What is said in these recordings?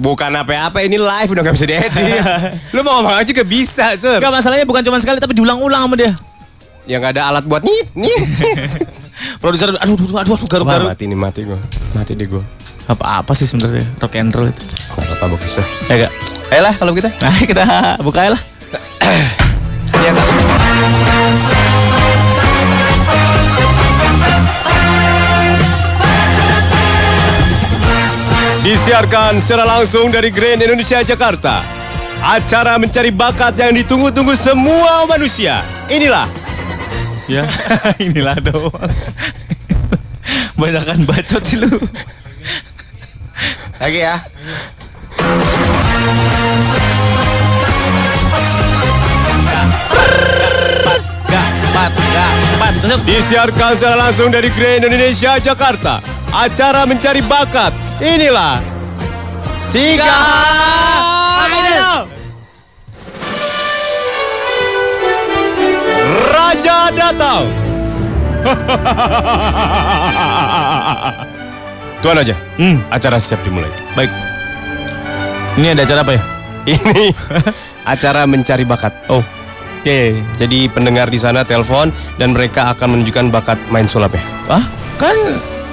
Bukan apa-apa ini live udah gak bisa diedit. Lu mau ngomong aja gak bisa, Sur. Enggak masalahnya bukan cuma sekali tapi diulang-ulang sama dia. Yang gak ada alat buat nyit, nyit. Produser aduh aduh aduh, aduh garuk-garuk. Mati nih, mati gua. Mati deh gua. Apa-apa sih sebenarnya rock and roll itu. Gak apa-apa bagus dah. Ya enggak? Ayolah kalau kita. Nah, kita buka lah. Iya, Disiarkan secara langsung dari Grand Indonesia Jakarta. Acara mencari bakat yang ditunggu-tunggu semua manusia. Inilah Ya, inilah doang. Banyakan bacot sih lu. lagi ya. Disiarkan secara langsung dari Grand Indonesia Jakarta. Acara mencari bakat. Inilah Siga Idol. Raja datang. Tuan aja. Hmm, Acara siap dimulai. baik. Ini ada acara apa ya? Ini acara mencari bakat. Oh, Oke, jadi pendengar di sana telepon dan mereka akan menunjukkan bakat main sulap ya. ah, kan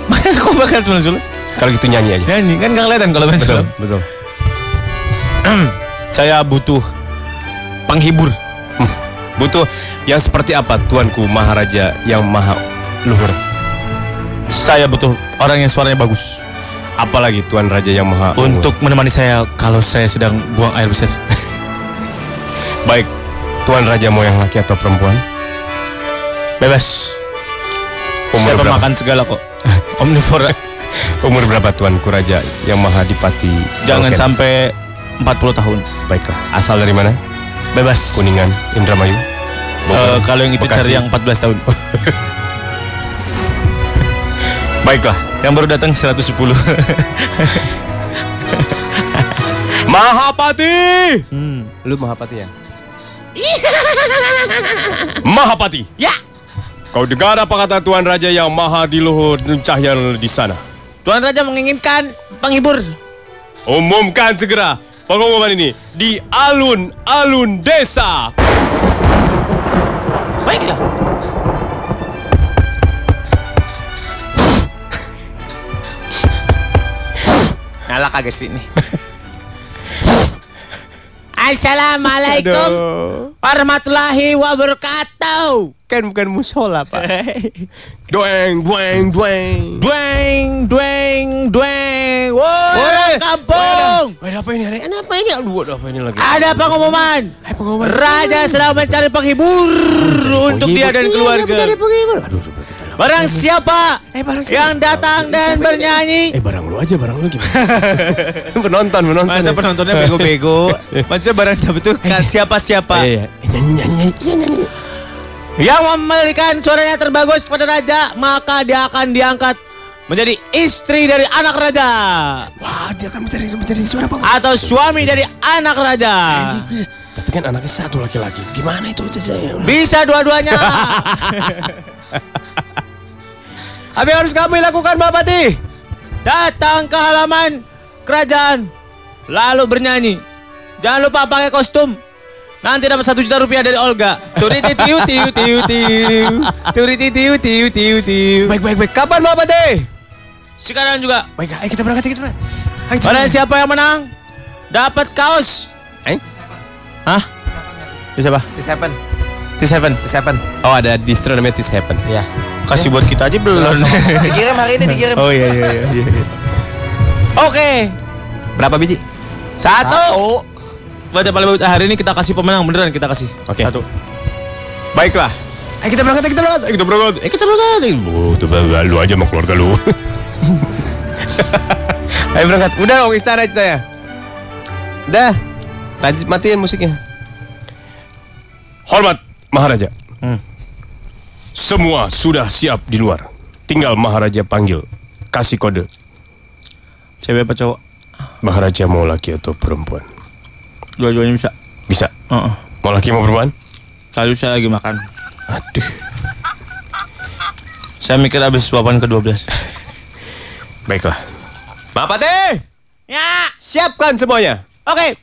kok bakal cuma sulap? Kalau gitu nyanyi aja. Nyanyi kan nggak kelihatan kalau main Betul, betul. Saya butuh penghibur. Hmm, Butuh yang seperti apa tuanku Maharaja yang maha luhur. Saya butuh orang yang suaranya bagus Apalagi tuan raja yang maha luhur. untuk menemani saya kalau saya sedang buang air besar. baik tuan raja mau yang laki atau perempuan? Bebas. Umur saya pemakan segala kok. Omnivora. Umur berapa tuanku raja yang maha dipati? Jangan Oke. sampai 40 tahun. Baiklah. Asal dari mana? Bebas. Kuningan, Indramayu. Eh, kalau yang itu Bekasi. cari yang 14 tahun. Baiklah. yang baru datang 110. Mahapati. hmm. Lu Mahapati ya? Mahapati. Ya. Kau dengar apa kata Tuan Raja yang maha diluhur dan cahaya di sana? Tuan Raja menginginkan penghibur. Umumkan segera pengumuman ini di alun-alun desa. Baiklah. Nyala kagak sini. Assalamualaikum warahmatullahi wabarakatuh. Kan bukan musola, Pak. Dueng, dueng, dueng. Dueng, dueng, dueng. Woi, kampung. Woi, ada apa ini? Ada apa ini? Aduh, ada apa ini lagi? Ada pengumuman. pengumuman. Raja sedang mencari penghibur untuk dia dan keluarga. Aduh, aduh. Barang siapa Eh, barang siapa? yang datang dan Siapa bernyanyi. Eh, barang lu aja, barang lu gimana? penonton, penonton. Masa ya. penontonnya bego-bego? Maksudnya barang siapa tuh kan siapa-siapa Iya, iya. Eh, nyanyi, nyanyi, nyanyi. Iya, nyanyi. yang memberikan suaranya terbagus kepada raja, maka dia akan diangkat menjadi istri dari anak raja Wah, dia akan mencari mencari suara apa? atau suami dari anak raja. Tapi kan anaknya satu laki-laki. Gimana itu Caca? Bisa dua-duanya. Apa yang harus kami lakukan, Bapak Pati? Datang ke halaman kerajaan lalu bernyanyi. Jangan lupa pakai kostum. Nanti dapat satu juta rupiah dari Olga. Turiti tiu tiu tiu tiu. Turiti tiu tiu tiu tiu. Baik, baik, baik. Kapan, Bapak Pati? Sekarang juga. Baik, ayo kita berangkat, kita berangkat. Ayo, kita berangkat. siapa yang menang dapat kaos. Eh? Hah? Bisa apa? T7 T7. T7 Oh, ada distro namanya Tis Happen. Iya Kasih buat kita aja belum. Dikirim hari ini dikirim oh iya iya iya. iya. Oke. Berapa biji? Satu. Buat yang paling bagus hari ini kita kasih pemenang beneran kita kasih. Oke. Satu. Baiklah. Ayo kita berangkat, ayo kita berangkat, ayo kita berangkat, ayo kita berangkat. Oh, tuh lu aja sama keluarga lu. ayo berangkat. Udah dong istana kita ya. Udah. Lanjut matiin musiknya. Hormat Maharaja. Hmm. Semua sudah siap di luar. Tinggal Maharaja panggil. Kasih kode. Cewek apa cowok? Maharaja mau laki atau perempuan? Dua-duanya bisa. Bisa. Heeh. Mau laki mau perempuan? Tadi saya lagi makan. Aduh. Saya mikir habis suapan ke-12. Baiklah. Bapak teh. Ya. Siap. Siapkan semuanya. Oke.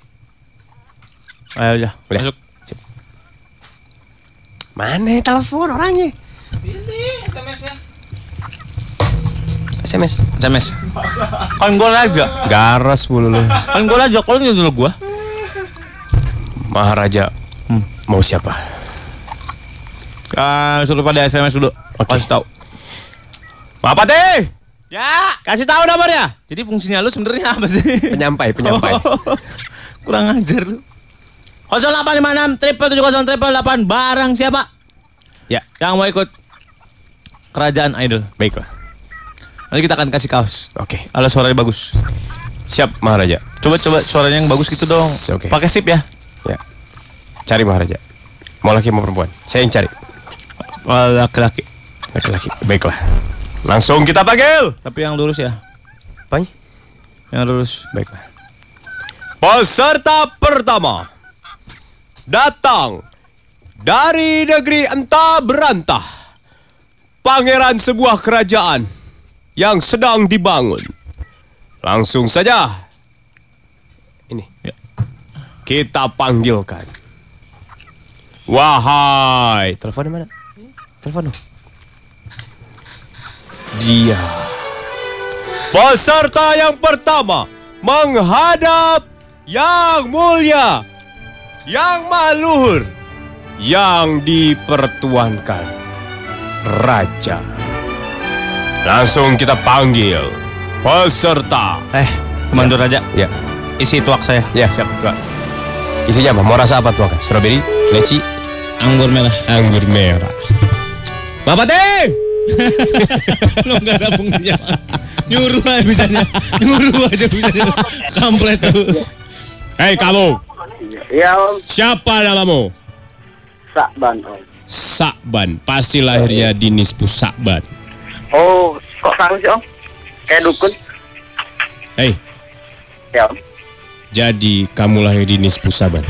Ayo ya. Udah. Masuk. Mana telepon orangnya? SMS. SMS. Kan gol aja. Garas mulu lu. Kan gol aja. Kalau dulu gua. Maharaja. Hmm. Mau siapa? Ah, suruh pada SMS dulu. Oke. Kasih tahu. Apa teh? Ya, kasih tahu nomornya. Jadi fungsinya lu sebenarnya apa sih? Penyampai, penyampai. Kurang ajar lu. 0856 triple 70 triple 8 barang siapa? ya, Yang mau ikut kerajaan idol. baiklah. Nanti kita akan kasih kaos. Oke. Kalau suaranya bagus. Siap Maharaja. Coba coba suaranya yang bagus gitu dong. Oke. Pakai sip ya. Ya. Cari Maharaja. Mau laki mau perempuan? Saya yang cari. Oh, laki-laki. Laki-laki. Baiklah. Langsung kita panggil. Tapi yang lurus ya. Apa? Yang lurus. Baiklah. Peserta pertama datang dari negeri entah berantah. Pangeran sebuah kerajaan yang sedang dibangun. Langsung saja. Ini. Ya. Kita panggilkan. Wahai, telepon mana? Telepon dong. Dia. Peserta yang pertama menghadap yang mulia, yang maluhur, yang dipertuankan raja. Langsung kita panggil peserta. Eh, Komando Raja, Ya, isi tuak saya. ya siap tua. Isinya apa? Mau rasa apa tuh? Strawberry, leci, Anggur merah. anggur merah. Bapak teh! Lo nggak ada fungsinya. Nyuruh aja bisanya. Nyuruh aja bisanya. Kampret tuh. Hei kamu, Ya om, siapa namamu? Sakban om. Sakban, pasti lahirnya di Nispu Sakban. Oh, kok tahu sih om? Kayak dukun? Hei, Ya om. jadi kamu lahir di Nispu Saban.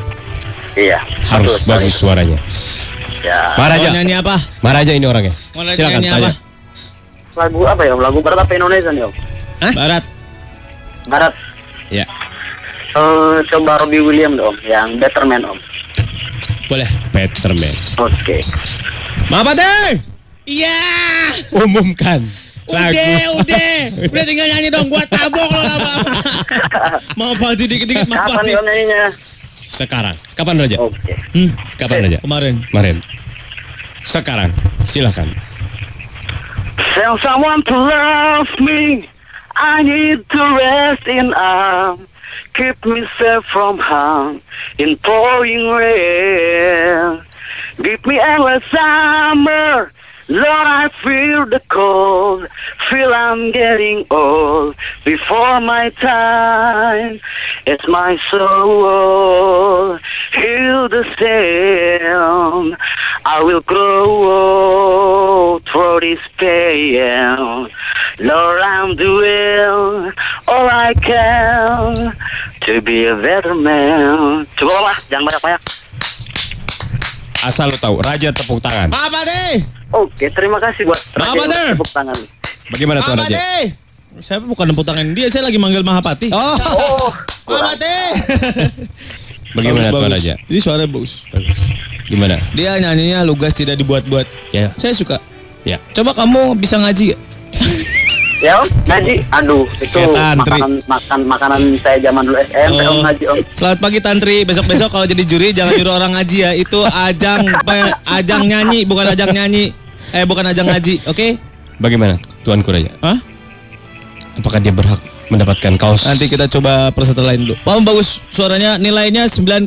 Iya. Harus betul bagus suaranya. sekali. Ya. Maharaja, Mau nyanyi apa? Maharaja ini orangnya. Mau Silakan nyanyi tanya. apa? Lagu apa ya? Lagu barat apa Indonesia nih om? Barat. Barat. Ya, Eh, coba Robbie Williams om, yang Better Man om. Boleh. Peterman. Oke. Bapak teh, Iya. umumkan. Udah, udah. Udah tinggal nyanyi dong. Gua tabok lo lama-lama. Mau pati dikit-dikit mau Kapan pati. om nyanyinya? Sekarang, kapan Raja? Oke. Hmm, Kapan Raja? kemarin. Kemarin. Sekarang, silakan. Tell someone to love me. I need to rest in arms. Keep me safe from harm in pouring rain. Give me endless summer. Lord, I feel the cold. Feel I'm getting old before my time. It's my soul. Heal the same. I will grow old for this pain. Lord, I'm doing all I can to be a better man. Coba lah, jangan banyak-banyak. Asal lo tahu, Raja tepuk tangan. Apa deh? Oke, terima kasih buat Apa Raja there? tepuk tangan. Bagaimana Tuan Apa Raja? deh? Saya bukan nempuk tangan dia, saya lagi manggil Mahapati. Oh, Oh, Apa deh? bagaimana Bagus, Tuan bagus. Raja? Jadi suaranya bagus. Bagus. Gimana? Dia nyanyinya lugas tidak dibuat-buat. Ya, Saya suka. ya. Coba kamu bisa ngaji gak? Ya om, ngaji. Aduh, itu tantri. makanan makan makanan saya zaman dulu SMP om ngaji om. Selamat pagi Tantri. Besok-besok kalau jadi juri jangan nyuruh orang ngaji ya. Itu ajang ya? ajang nyanyi bukan ajang nyanyi. Eh bukan ajang ngaji, oke? Bagaimana Tuanku Raja? Hah? Apakah dia berhak mendapatkan kaos? Nanti kita coba peserta lain dulu. Paham bagus suaranya nilainya 9,2.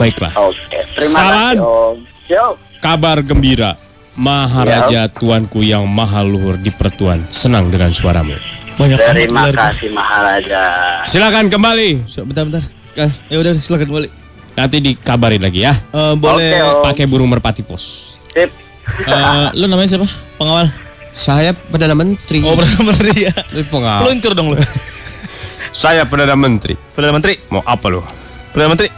Baiklah. Oke, terima Salam. kasih om. Yo. Kabar gembira. Maharaja tuanku yang maha luhur di pertuan senang dengan suaramu. Banyak Terima kasih Maharaja. Silakan kembali. So, bentar bentar. Eh, Ya udah silakan boleh. Nanti dikabarin lagi ya. Eh, boleh Om. Pakai burung merpati pos. Sip. eh, lu namanya siapa? Pengawal. Saya Perdana Menteri. Oh, Perdana Menteri ya. pengawal. Peluncur dong lu. Saya Perdana Menteri. Perdana Menteri. Mau apa lu? Perdana Menteri.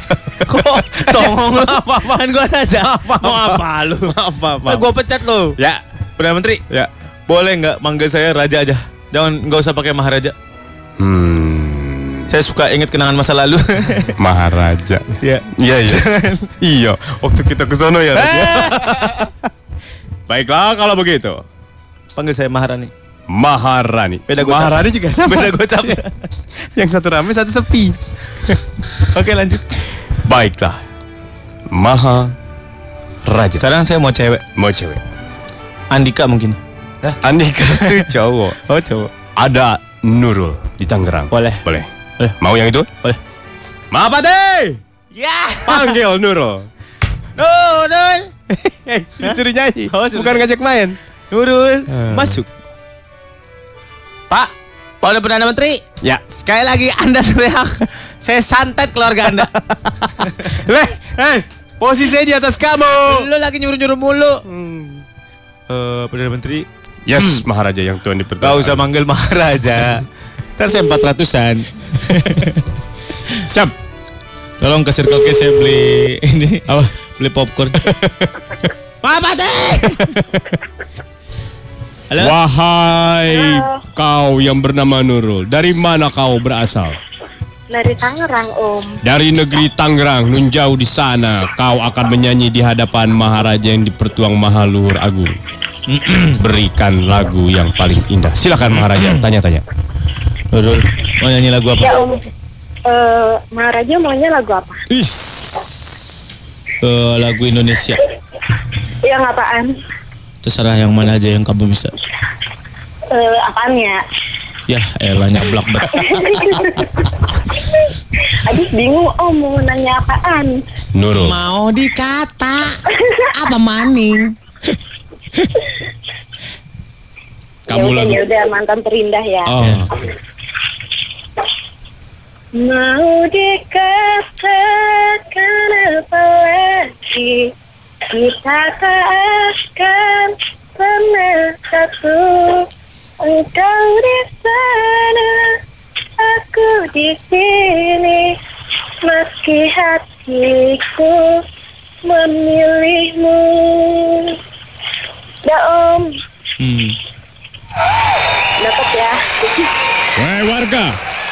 Kok songong lu apa apa? Kan gua aja. Mau apa lu? Apa apa? Nah, gua pecat lu. Ya, Perdana Menteri. ya. Boleh nggak manggil saya raja aja? Jangan nggak usah pakai maharaja. Hmm. Saya suka ingat kenangan masa lalu. Maharaja. ya. Iya iya. iya. Waktu kita ke sono ya. Raja. Baiklah kalau begitu. Panggil saya Maharani. Maharani. Beda gocap. Maharani juga sama. Beda gocap. Yang satu rame, satu sepi. Oke lanjut. Baiklah. Maha Raja. Sekarang saya mau cewek. Mau cewek. Andika mungkin. Andika itu cowok. Oh cowok. Ada Nurul di Tangerang. Boleh. Boleh. Boleh. Mau yang itu? Boleh. Mapate! Ya. Panggil Nurul. Nurul. Disuruh nyanyi. Oh, Bukan ngajak main. Nurul. Hmm. Masuk. Pak. Pak Perdana Menteri. Ya. Sekali lagi Anda teriak. Saya santet keluarga Anda. Leh, eh, posisi saya di atas kamu. Lu lagi nyuruh-nyuruh mulu. Eh, Perdana Menteri. Yes, Maharaja yang tuan di Gak usah manggil Maharaja. Ntar saya 400-an. Siap. Tolong ke Circle K saya beli ini apa? Beli popcorn. Apa deh? Halo? Wahai kau yang bernama Nurul, dari mana kau berasal? Dari Tangerang, Om. Dari negeri Tangerang, nun jauh di sana, kau akan menyanyi di hadapan Maharaja yang dipertuang Mahaluhur Agung. Berikan lagu yang paling indah. Silakan Maharaja, tanya-tanya. Nurul, mau nyanyi lagu apa? Ya, Om. Eh, Maharaja maunya lagu apa? Is. Eh, lagu Indonesia. Yang apaan? Terserah yang mana aja yang kamu bisa. Eh, apaan ya? Ya, elah nyablak bet. Aduh, bingung, Om. Mau nanya apaan? Nurul. Mau dikata apa maning? Kamu ya udah, lagu. ya udah mantan terindah ya. Oh. Mau dikatakan apa lagi Kita tak akan satu Engkau di sana. Aku di sini. Meski hatiku memilihmu. Dah om. Hmm. Dapat ya. Wahai warga,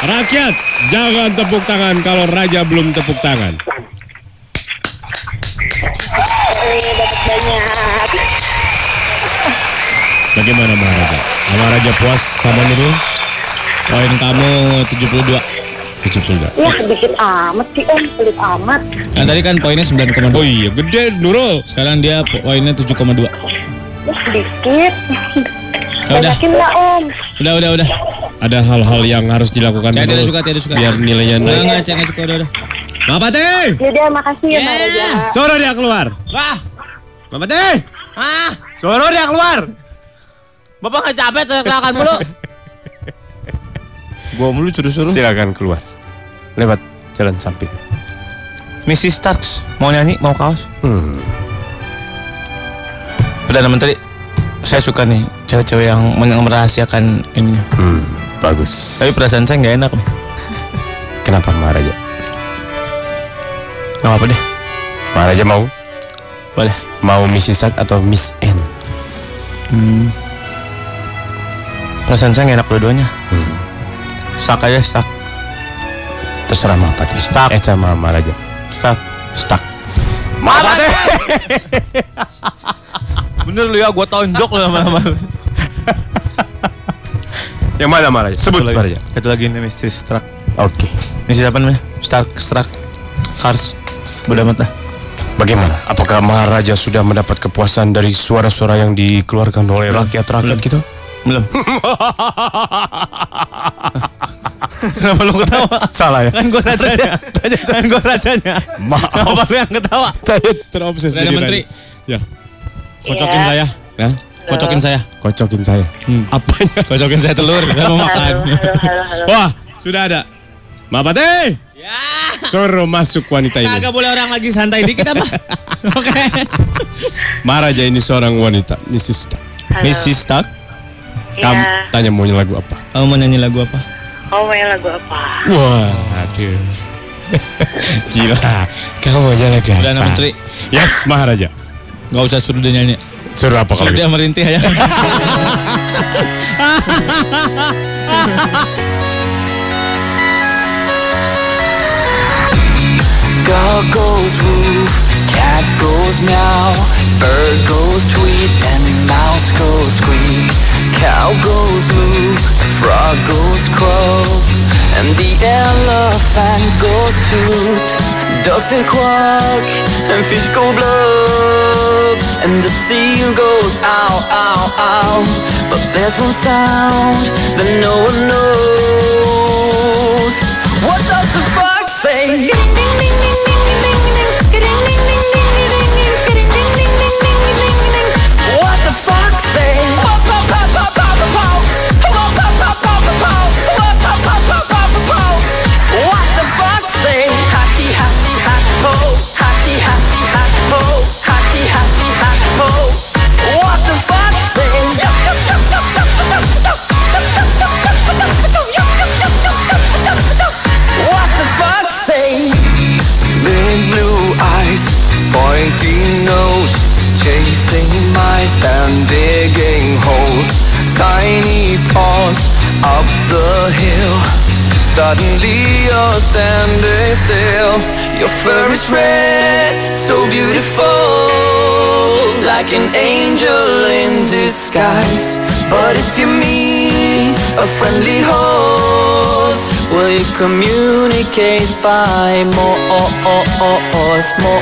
rakyat, jangan tepuk tangan kalau raja belum tepuk tangan. Bagaimana Maharaja? Maharaja puas sama Nurul? Poin kamu 72. 72. Ya sedikit amat sih om Pelit amat Kan tadi kan poinnya 9,2. Oh iya, gede Nurul. Sekarang dia poinnya 7,2. Ya sedikit Ya udah. Banyakin lah om Udah, udah, udah. Ada hal-hal yang harus dilakukan tidak Nurul suka, tidak suka. biar nilainya Enggak, naik. enggak, enggak suka, udah, udah. Mapate! Yaudah makasih ya Mbak Raja Suruh dia keluar. Wah, Mapate! ah, Suruh dia keluar. Bapak nggak capek teriakan mulu. Gua mulu suruh-suruh. Silakan keluar. Lewat jalan samping. Mrs. Starks mau nyanyi, mau kaos? Hmm. Perdana Menteri, saya suka nih cewek-cewek yang merahasiakan ini. Hmm, bagus. Tapi perasaan saya nggak enak. nih. Kenapa Maharaja? Nggak apa deh, Maharaja mau? boleh. Mau Mrs. Sak atau Miss N? Hmm. Perasaan saya enak dua-duanya. Hmm. Stuck aja, stuck, Terserah Mahapati. Stuck. Eh sama Maharaja. stuck. Stuck. Mahapati! Bener lu ya, gua tonjok lu lama-lama. Yang mana Maharaja? Sebut Satu lagi, Maharaja. satu lagi nih Mrs. Stark. Oke. Mrs. apa namanya? Stark, Stark, Cars. Bodo amat lah. Bagaimana? Apakah Maharaja sudah mendapat kepuasan dari suara-suara yang dikeluarkan oleh rakyat-rakyat gitu? Belum. Kenapa lu ketawa? Salah ya? Kan gua rajanya. kan gua rajanya. Maaf. Kenapa lu yang ketawa? Saya terobses. Perdana jadi Menteri. Ya. Kocokin Iya. saya. Ya. Kocokin saya. Kocokin saya. Hmm. Apanya? Kocokin saya telur, kita mau makan. Halo, halo, halo, halo. Wah, sudah ada. Mapate! Ya. Suruh masuk wanita ini. Kagak boleh orang lagi santai dikit apa? Oke. Maharaja ini seorang wanita, Mrs. Stark. Halo. Mrs. Stark, kamu iya. tanya mau nyanyi lagu apa? Kamu mau nyanyi lagu apa? Kamu mau nyanyi lagu apa? Wah, aduh. Gila, kamu mau nyanyi lagu apa? Udah, Menteri. Yes, Maharaja. Gak usah suruh dia nyanyi. Suruh apa kalau Suruh dia gitu? merintih ya. Kau kau cat goes meow, bird goes tweet, and mouse goes squeak. Cow goes moo, frog goes croak, and the elephant goes toot. Ducks and quack, and fish go blub, and the seal goes ow, ow, ow. But there's one sound that no one knows. What does the fox say? And digging holes. Tiny paws up the hill. Suddenly you're standing still. Your fur is red, so beautiful, like an angel in disguise. But if you meet a friendly horse, you communicate by more? More?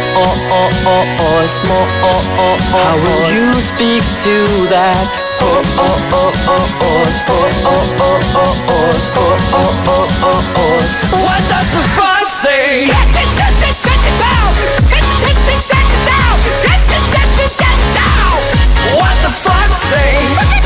How will you speak to that? What does the fox say? What the fox say?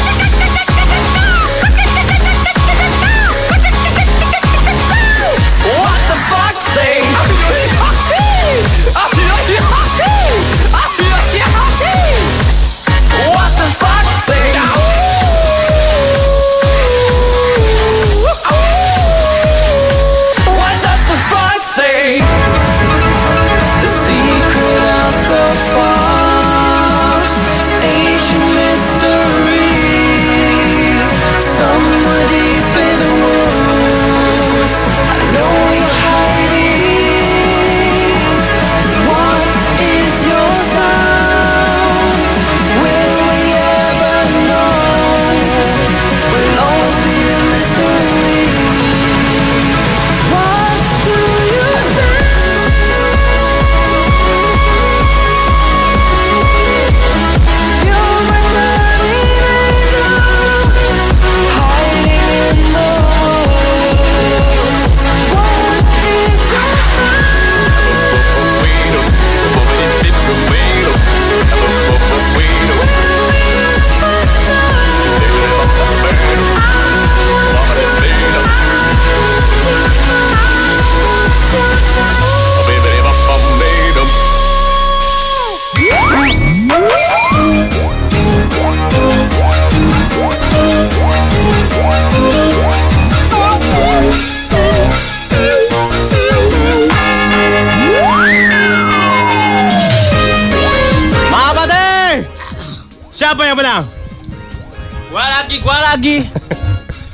Lagi.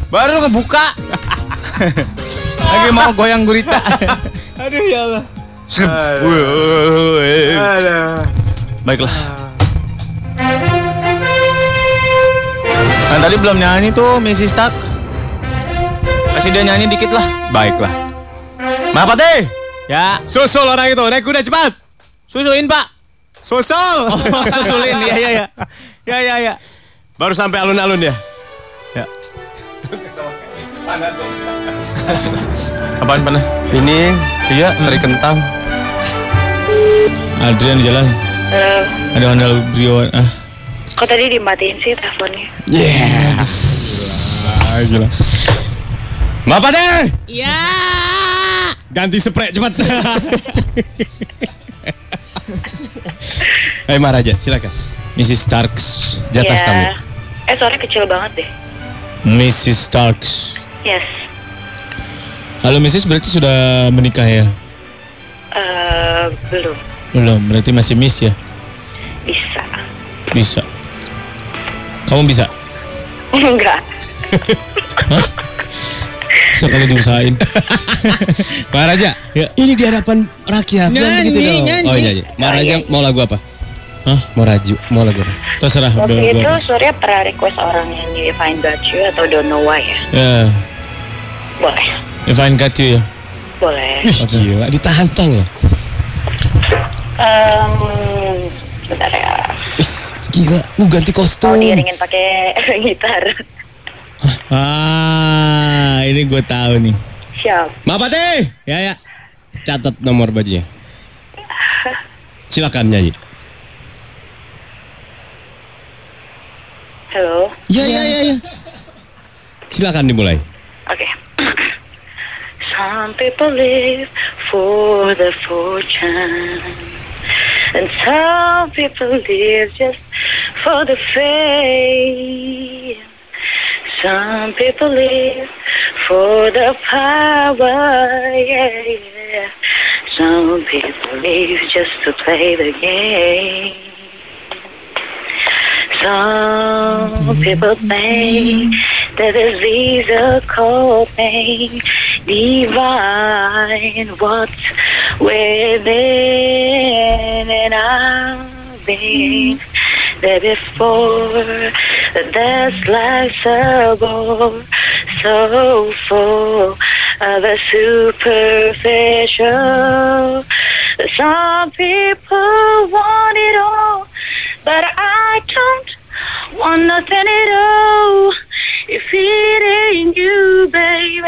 Baru ngebuka. lagi mau goyang gurita. Aduh ya Allah. Baiklah. Nah tadi belum nyanyi tuh Missy Stark. Kasih dia nyanyi dikit lah. Baiklah. Apa teh? Ya, Susul orang itu, naik kuda cepat. susuin pak. Susul. Oh, susulin, iya iya iya. Ya ya ya. Baru sampai alun-alun ya. Apaan panas? Ini Iya, teri kentang. Adrian di jalan. Halo. Ada Honda Brio. Ah, Kok tadi dimatiin sih teleponnya? Yeah. Ah, gila. Bapak deh. Iya. Ganti spray cepat. Hai Maharaja, silakan. Mrs. Starks. Jatah Ya. kamu. Eh suaranya kecil banget deh. Mrs. Starks. Yes. Halo Mrs. berarti sudah menikah ya? Eh belum. Belum, berarti masih miss ya? Bisa. Bisa. Kamu bisa? Enggak. sekali diusahain. Maharaja, Ya. ini di hadapan rakyat. Jangan Nyanyi, begitu dong. nyanyi. Oh nyanyi. Maharaja mau lagu apa? Hah? Mau raju, mau lagu? Terserah. Waktu itu Surya pernah request orang nyanyi If I Got You atau Don't Know Why ya? Ya, Boleh. If I Got You ya. Boleh. Wih, gila, ditantang loh. Em, bentar ya. Wih, gila, lu ganti Mau kostum. diiringin pakai gitar. Ah, ini gue tahu nih. Siap. Mapate, Ya ya. catat nomor bajunya. Silakan nyanyi. Silakan dimulai. Okay. Some people live for the fortune, and some people live just for the fame. Some people live for the power, yeah, yeah. Some people live just to play the game. Some mm-hmm. people think that the physical pain divine what's within and I've been there before that's like so so full of a superficial. Some people want it all but I don't want nothing at all. If it ain't you, baby,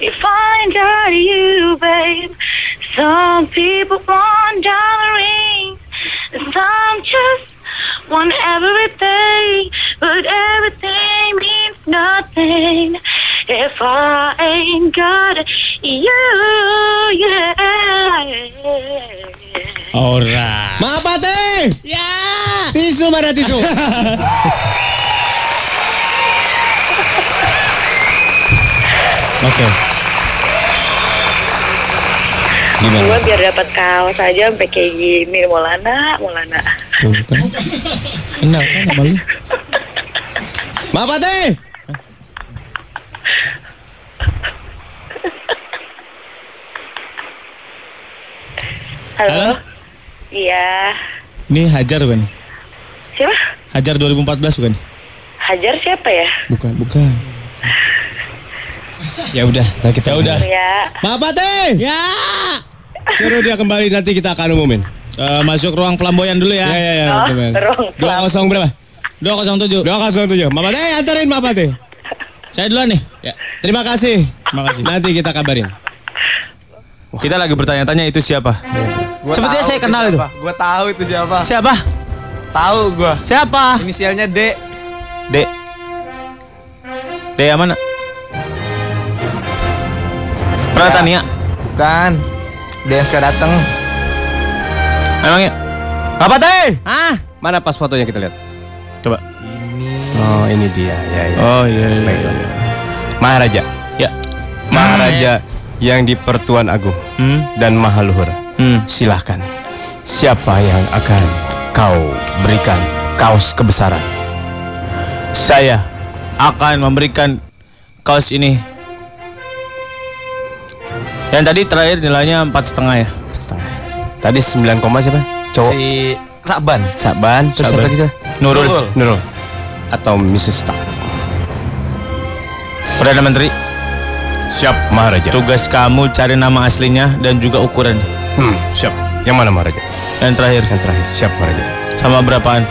if I ain't got you, babe. Some people want diamond rings, some just want everything, but everything means nothing if I ain't got you, yeah. Ora. Mapate! Ya! Tisu mana tisu? Oke. Gimana? Gue biar dapat kaos aja sampai kayak gini, Maulana, Maulana. Tuh kan. Kenal kan sama lu? Halo? Halo? Iya. Ini Hajar bukan? Siapa? Hajar 2014 bukan? Hajar siapa ya? Bukan, bukan. Ya udah, nah kita Ya udah. Ya. Mapate! Ya. Suruh dia kembali nanti kita akan umumin. Eh, masuk ruang flamboyan dulu ya. Ya ya ya. Oh, Dua kosong berapa? 207. Dua kosong tujuh. Mapate antarin Mapate. Saya duluan nih. Ya. Terima kasih. Terima kasih. Nanti kita kabarin. Kita lagi bertanya-tanya itu siapa? Gua Sepertinya tahu saya kenal itu. siapa. Gua tahu itu siapa. Siapa? Tahu gua. Siapa? Inisialnya D. Dek. Dek yang mana? Pernah Ya. Tania? Bukan. Dia yang suka dateng. Emangnya? Apa teh? Ah, Mana pas fotonya kita lihat? coba. Oh ini dia. Ya ya. Oh iya iya. Baiklah. Maharaja. Ya. Maharaja yang di Pertuan Agung Hmm. dan Mahaluhur. Hmm. Silahkan. Siapa yang akan kau berikan kaos kebesaran? Saya akan memberikan kaos ini. Yang tadi terakhir nilainya empat setengah ya. Setengah. Tadi 9 koma siapa? Cowok. Si Saban. Saban. Terus Saban. lagi siapa? Nurul. Nurul. Nurul. Atau Mrs. Tak. Perdana Menteri, Siap Maharaja. tugas kamu cari nama aslinya dan juga ukuran. Hmm, siap. Yang mana Maharaja? Dan terakhir, Yang terakhir. Siap Maharaja. sama berapaan?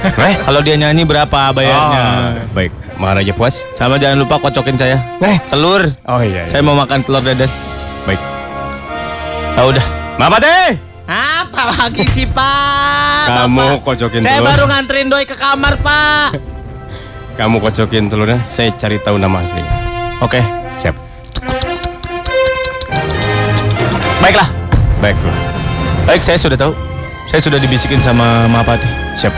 Eh? Kalau dia nyanyi berapa bayarnya? Ah, baik. Maharaja puas? Sama jangan lupa kocokin saya. Eh. Telur. Oh iya. iya. Saya mau makan telur dadar. Baik. Ah udah. Mapate! Apa lagi sih Pak? Kamu kocokin Saya telur. baru nganterin doi ke kamar Pak. Kamu kocokin telurnya. Saya cari tahu nama aslinya. Oke. Siap. Baiklah. Baiklah. Baik, saya sudah tahu. Saya sudah dibisikin sama Mahapati. Siap.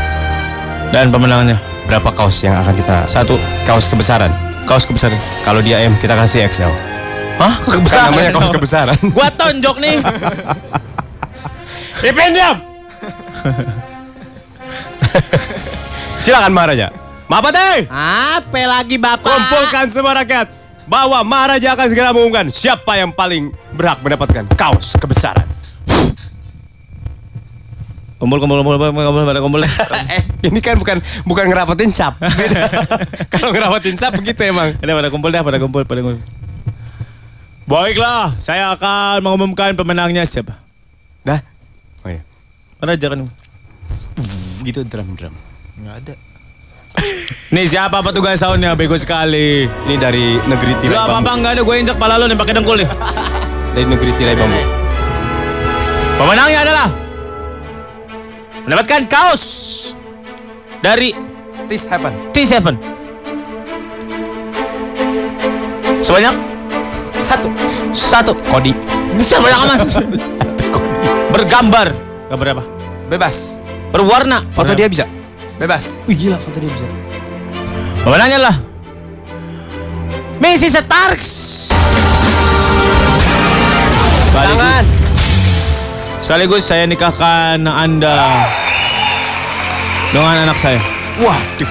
Dan pemenangannya Berapa kaos yang akan kita satu kaos kebesaran? kaos kebesaran. Kalau dia M kita kasih XL. Hah? Kan namanya kaos kebesaran. Gua tonjok nih. Ipin diam. Silakan Maharaja. Mapate! Apa lagi Bapak? Kumpulkan semua rakyat. bahwa Maharaja akan segera mengumumkan siapa yang paling berhak mendapatkan kaos kebesaran. Kumpul, kumpul, kumpul, kumpul, kumpul, pada kumpul. eh, ini kan bukan bukan ngerapetin sap. Beda. Kalau ngerapetin sap begitu emang. Ada pada kumpul dah, pada kumpul, pada kumpul. Baiklah, saya akan mengumumkan pemenangnya siapa. Dah. Oh iya. Mana aja kan? Gitu drum-drum. Nggak ada. Nih siapa petugas soundnya? Bego sekali. Ini dari negeri Lu tirai bambu. apa enggak ada gue injak pala lu nih pakai dengkul nih. Dari negeri tirai bambu. Pemenangnya adalah mendapatkan kaos dari This happen. T7. Sebanyak Satu. satu Kodi. Buset banyak amat. Bergambar. Gambar apa? Bebas. Berwarna. Foto dia bisa. Bebas. Wih gila foto dia bisa. Pemenangnya lah Misi Starks. Tangan. Sekaligus saya nikahkan Anda dengan anak saya. Waduh.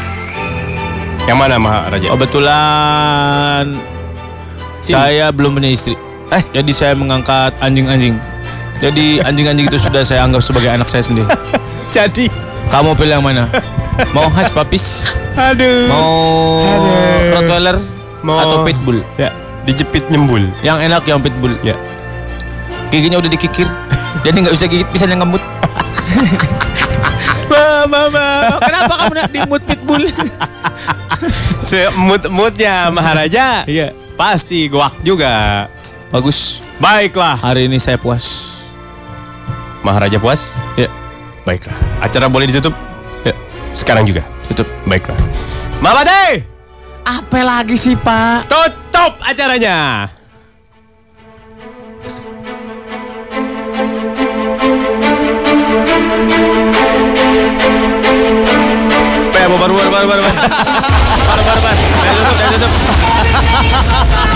Yang mana Maharaja? Kebetulan saya belum punya istri. Eh? Jadi saya mengangkat anjing-anjing. Jadi anjing-anjing itu sudah saya anggap sebagai anak saya sendiri. jadi. Kamu pilih yang mana? Mau khas papis? Aduh. Mau Aduh. Rottweiler? Mau- Atau pitbull? Ya. Dijepit nyembul. Yang enak yang pitbull. Ya. Giginya udah dikikir. Jadi nggak bisa gigit, bisa yang ngemut. Mama. Kenapa kamu nak dimut pitbull? Semut-mutnya Maharaja. Iya. Pasti guak juga. Bagus. Baiklah. Hari ini saya puas. Maharaja puas? Ya. Baiklah. Acara boleh ditutup? Ya. Sekarang juga. Tutup. Baiklah. Mabate! Apa lagi sih Pak? Tutup acaranya. Pak, baru baru baru baru. 哈哈哈哈